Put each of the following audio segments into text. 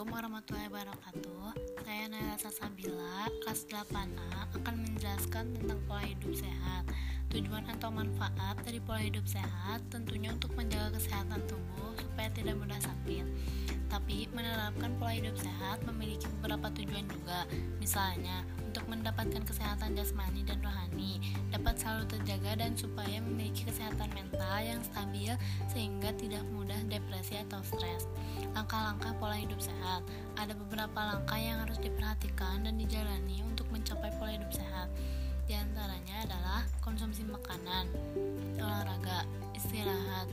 Assalamualaikum warahmatullahi wabarakatuh. Saya Naila Sasabila, kelas 8A akan menjelaskan tentang pola hidup sehat. Tujuan atau manfaat dari pola hidup sehat tentunya untuk menjaga kesehatan tubuh supaya tidak mudah sakit. Tapi menerapkan pola hidup sehat memiliki beberapa tujuan juga. Misalnya, untuk mendapatkan kesehatan jasmani dan rohani dapat selalu terjaga dan supaya memiliki kesehatan mental yang stabil sehingga tidak mudah depresi atau stres. Langkah-langkah pola hidup sehat ada beberapa langkah yang harus diperhatikan dan dijalani untuk mencapai pola hidup sehat. Di antaranya adalah konsumsi makanan, olahraga, istirahat,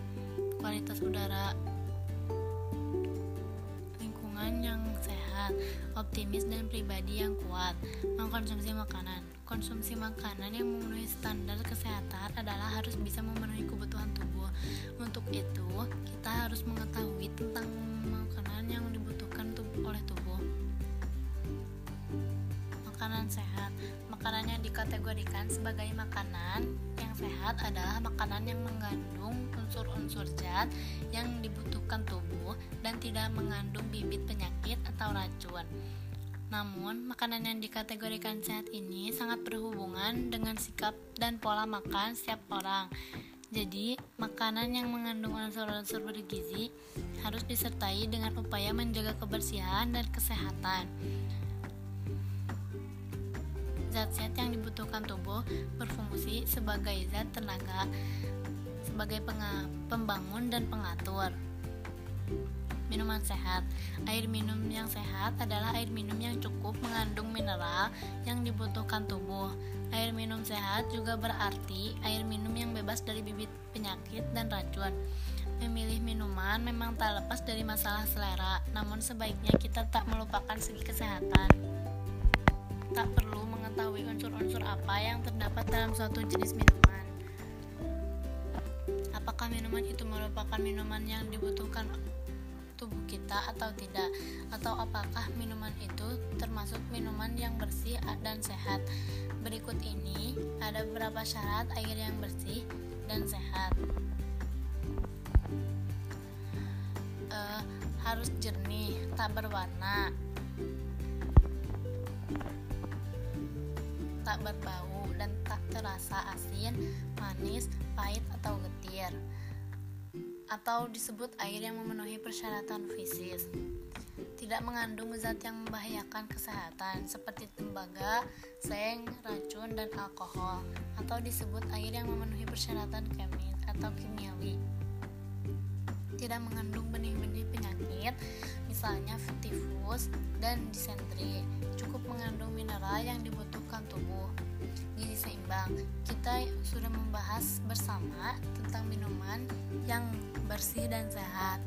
kualitas udara, lingkungan yang sehat, optimis dan pribadi yang kuat. Mengkonsumsi makanan. Konsumsi makanan yang memenuhi standar kesehatan adalah harus bisa memenuhi kebutuhan tubuh. Untuk itu, kita harus mengetahui tentang makanan yang dibutuhkan oleh tubuh. Makanan sehat. Makanan yang dikategorikan sebagai makanan yang sehat adalah makanan yang mengandung unsur-unsur zat yang dibutuhkan tubuh dan tidak mengandung bibit penyakit atau racun. Namun, makanan yang dikategorikan sehat ini sangat berhubungan dengan sikap dan pola makan setiap orang. Jadi, makanan yang mengandung unsur-unsur bergizi harus disertai dengan upaya menjaga kebersihan dan kesehatan. Zat-zat yang dibutuhkan tubuh berfungsi sebagai zat tenaga, sebagai pembangun dan pengatur. Minuman sehat Air minum yang sehat adalah air minum yang cukup mengandung mineral yang dibutuhkan tubuh. Air minum sehat juga berarti air minum yang bebas dari bibit penyakit dan racun. Memilih minuman memang tak lepas dari masalah selera, namun sebaiknya kita tak melupakan segi kesehatan. Tak perlu mengetahui unsur-unsur apa yang terdapat dalam suatu jenis minuman. Apakah minuman itu merupakan minuman yang dibutuhkan tubuh kita atau tidak? Atau apakah minuman itu termasuk minuman yang bersih dan sehat? Berikut ini ada beberapa syarat air yang bersih dan sehat. Uh, harus jernih tak berwarna tak berbau terasa asin manis pahit atau getir. Atau disebut air yang memenuhi persyaratan fisik tidak mengandung zat yang membahayakan kesehatan seperti tembaga, seng, racun, dan alkohol. Atau disebut air yang memenuhi persyaratan kemis atau kimiawi. Tidak mengandung benih-benih penyakit misalnya tifus dan disentri. Cukup mengandung mineral yang dibutuhkan tubuh gizi seimbang kita sudah membahas bersama tentang minuman yang bersih dan sehat.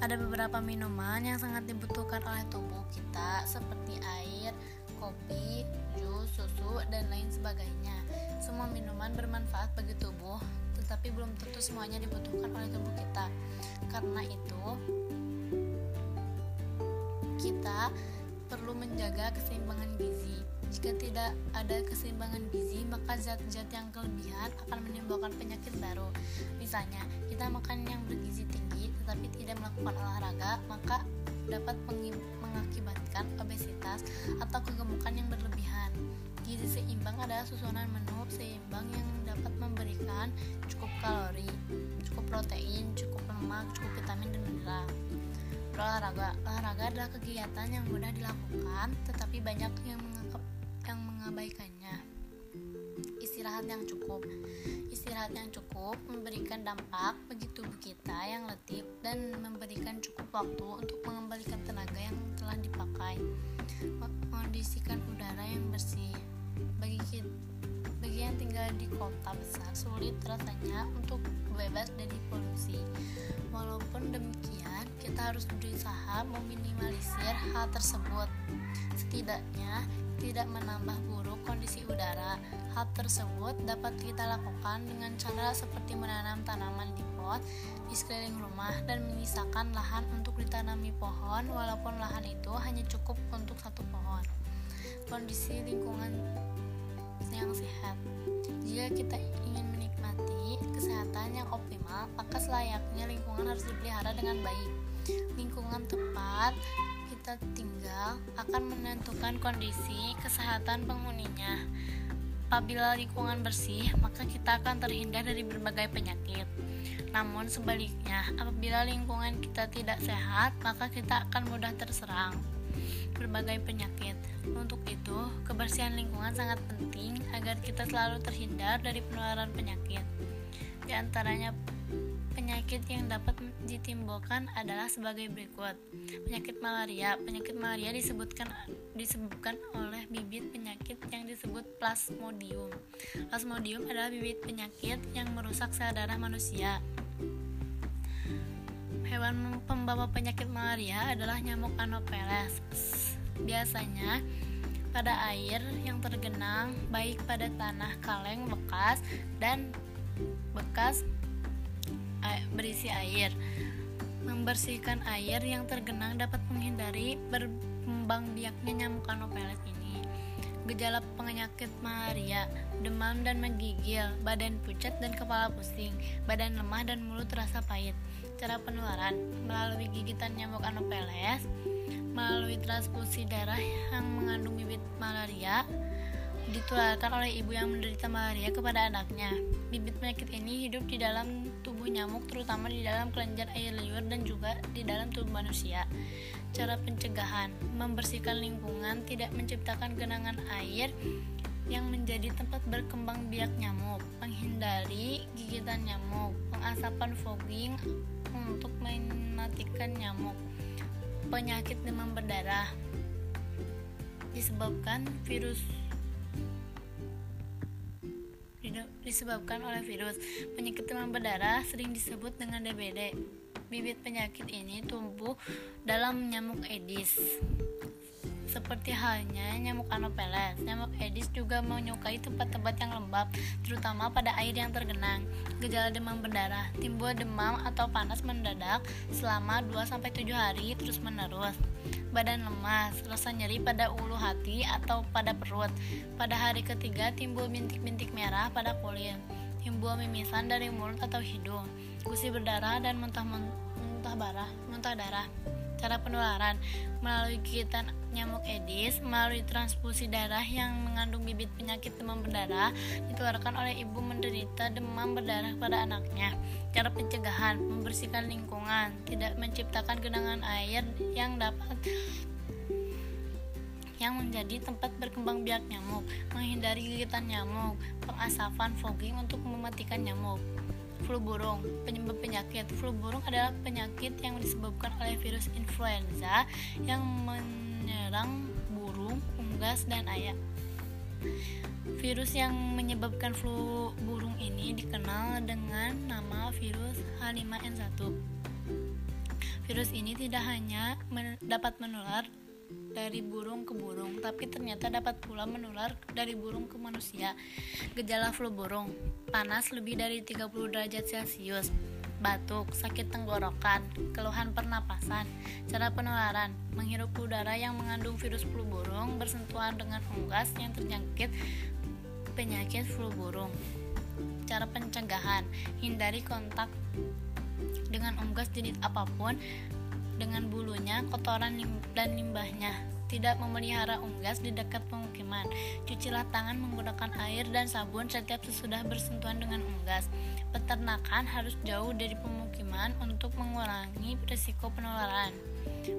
Ada beberapa minuman yang sangat dibutuhkan oleh tubuh kita seperti air, kopi, jus, susu, dan lain sebagainya. Semua minuman bermanfaat bagi tubuh, tetapi belum tentu semuanya dibutuhkan oleh tubuh kita. Karena itu, kita perlu menjaga keseimbangan gizi. Jika tidak ada keseimbangan gizi, maka zat-zat yang kelebihan akan menimbulkan penyakit baru. Misalnya, kita makan yang bergizi tinggi tetapi tidak melakukan olahraga, maka dapat mengakibatkan obesitas atau kegemukan yang berlebihan. Gizi seimbang adalah susunan menu seimbang yang dapat memberikan cukup kalori, cukup protein, cukup lemak, cukup vitamin dan mineral. Olahraga, olahraga adalah kegiatan yang mudah dilakukan, tetapi banyak yang mengabaikannya. Istirahat yang cukup. Istirahat yang cukup memberikan dampak bagi tubuh kita yang letih dan memberikan cukup waktu untuk mengembalikan tenaga yang telah dipakai. Mengondisikan udara yang bersih. Bagi kita, bagi yang tinggal di kota besar sulit rasanya untuk bebas dari polusi. Walaupun demikian, kita harus berusaha meminimalisir hal tersebut. Setidaknya, tidak menambah buruk kondisi udara. Hal tersebut dapat kita lakukan dengan cara seperti menanam tanaman di pot di sekeliling rumah dan menyisakan lahan untuk ditanami pohon walaupun lahan itu hanya cukup untuk satu pohon. Kondisi lingkungan yang sehat. Jika kita ingin menikmati kesehatan yang optimal, maka selayaknya lingkungan harus dipelihara dengan baik. Lingkungan tepat kita tinggal akan menentukan kondisi kesehatan penghuninya. Apabila lingkungan bersih, maka kita akan terhindar dari berbagai penyakit. Namun sebaliknya, apabila lingkungan kita tidak sehat, maka kita akan mudah terserang berbagai penyakit. Untuk itu, kebersihan lingkungan sangat penting agar kita selalu terhindar dari penularan penyakit. Di antaranya Penyakit yang dapat ditimbulkan adalah sebagai berikut. Penyakit malaria. Penyakit malaria disebutkan disebutkan oleh bibit penyakit yang disebut Plasmodium. Plasmodium adalah bibit penyakit yang merusak sel darah manusia. Hewan pembawa penyakit malaria adalah nyamuk Anopheles. Biasanya pada air yang tergenang baik pada tanah kaleng bekas dan bekas berisi air. Membersihkan air yang tergenang dapat menghindari berkembang biaknya nyamuk Anopheles ini. Gejala penyakit malaria, demam dan menggigil, badan pucat dan kepala pusing, badan lemah dan mulut terasa pahit. Cara penularan melalui gigitan nyamuk Anopheles, melalui transfusi darah yang mengandung bibit malaria, ditularkan oleh ibu yang menderita malaria kepada anaknya. Bibit penyakit ini hidup di dalam tubuh nyamuk, terutama di dalam kelenjar air liur dan juga di dalam tubuh manusia. Cara pencegahan: membersihkan lingkungan, tidak menciptakan genangan air yang menjadi tempat berkembang biak nyamuk, menghindari gigitan nyamuk, pengasapan fogging untuk mematikan nyamuk. Penyakit demam berdarah disebabkan virus disebabkan oleh virus. Penyakit demam berdarah sering disebut dengan DBD. Bibit penyakit ini tumbuh dalam nyamuk Aedes. Seperti halnya nyamuk Anopheles, nyamuk Aedes juga menyukai tempat-tempat yang lembab, terutama pada air yang tergenang. Gejala demam berdarah, timbul demam atau panas mendadak selama 2-7 hari terus-menerus. Badan lemas, rasa nyeri pada ulu hati atau pada perut. Pada hari ketiga timbul bintik-bintik merah pada kulit. Timbul mimisan dari mulut atau hidung. Gusi berdarah dan muntah-muntah darah, muntah darah. Cara penularan melalui gigitan nyamuk Aedes, melalui transfusi darah yang mengandung bibit penyakit demam berdarah, ditularkan oleh ibu menderita demam berdarah pada anaknya. Cara pencegahan membersihkan lingkungan, tidak menciptakan genangan air yang dapat yang menjadi tempat berkembang biak nyamuk, menghindari gigitan nyamuk, pengasapan fogging untuk mematikan nyamuk flu burung. Penyebab penyakit flu burung adalah penyakit yang disebabkan oleh virus influenza yang menyerang burung, unggas, dan ayam. Virus yang menyebabkan flu burung ini dikenal dengan nama virus H5N1. Virus ini tidak hanya men dapat menular dari burung ke burung, tapi ternyata dapat pula menular dari burung ke manusia. Gejala flu burung, panas lebih dari 30 derajat Celcius, batuk, sakit tenggorokan, keluhan pernapasan. Cara penularan, menghirup udara yang mengandung virus flu burung bersentuhan dengan unggas yang terjangkit penyakit flu burung. Cara pencegahan, hindari kontak dengan unggas jenis apa pun dengan bulunya, kotoran dan limbahnya. Tidak memelihara unggas di dekat pemukiman. Cucilah tangan menggunakan air dan sabun setiap sesudah bersentuhan dengan unggas. Peternakan harus jauh dari pemukiman untuk mengurangi risiko penularan.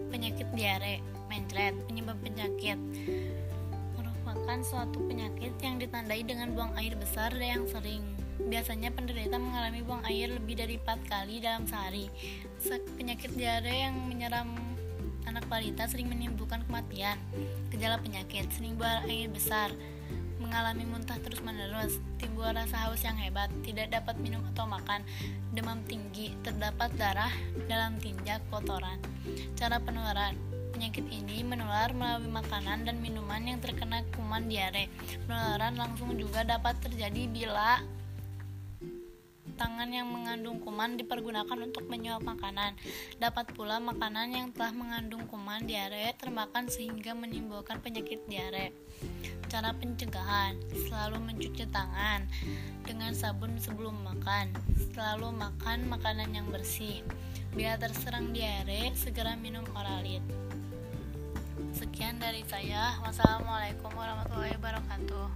Penyakit diare, mencret, penyebab penyakit merupakan suatu penyakit yang ditandai dengan buang air besar yang sering Biasanya penderita mengalami buang air lebih dari 4 kali dalam sehari. Penyakit diare yang menyerang anak balita sering menimbulkan kematian. Gejala penyakit sering buang air besar, mengalami muntah terus-menerus, timbul rasa haus yang hebat, tidak dapat minum atau makan, demam tinggi, terdapat darah dalam tinja kotoran. Cara penularan Penyakit ini menular melalui makanan dan minuman yang terkena kuman diare. Penularan langsung juga dapat terjadi bila tangan yang mengandung kuman dipergunakan untuk menyuap makanan. Dapat pula makanan yang telah mengandung kuman diare termakan sehingga menimbulkan penyakit diare. Cara pencegahan: selalu mencuci tangan dengan sabun sebelum makan. Selalu makan makanan yang bersih. Bila terserang diare, segera minum oralit. Sekian dari saya. Wassalamualaikum warahmatullahi wabarakatuh.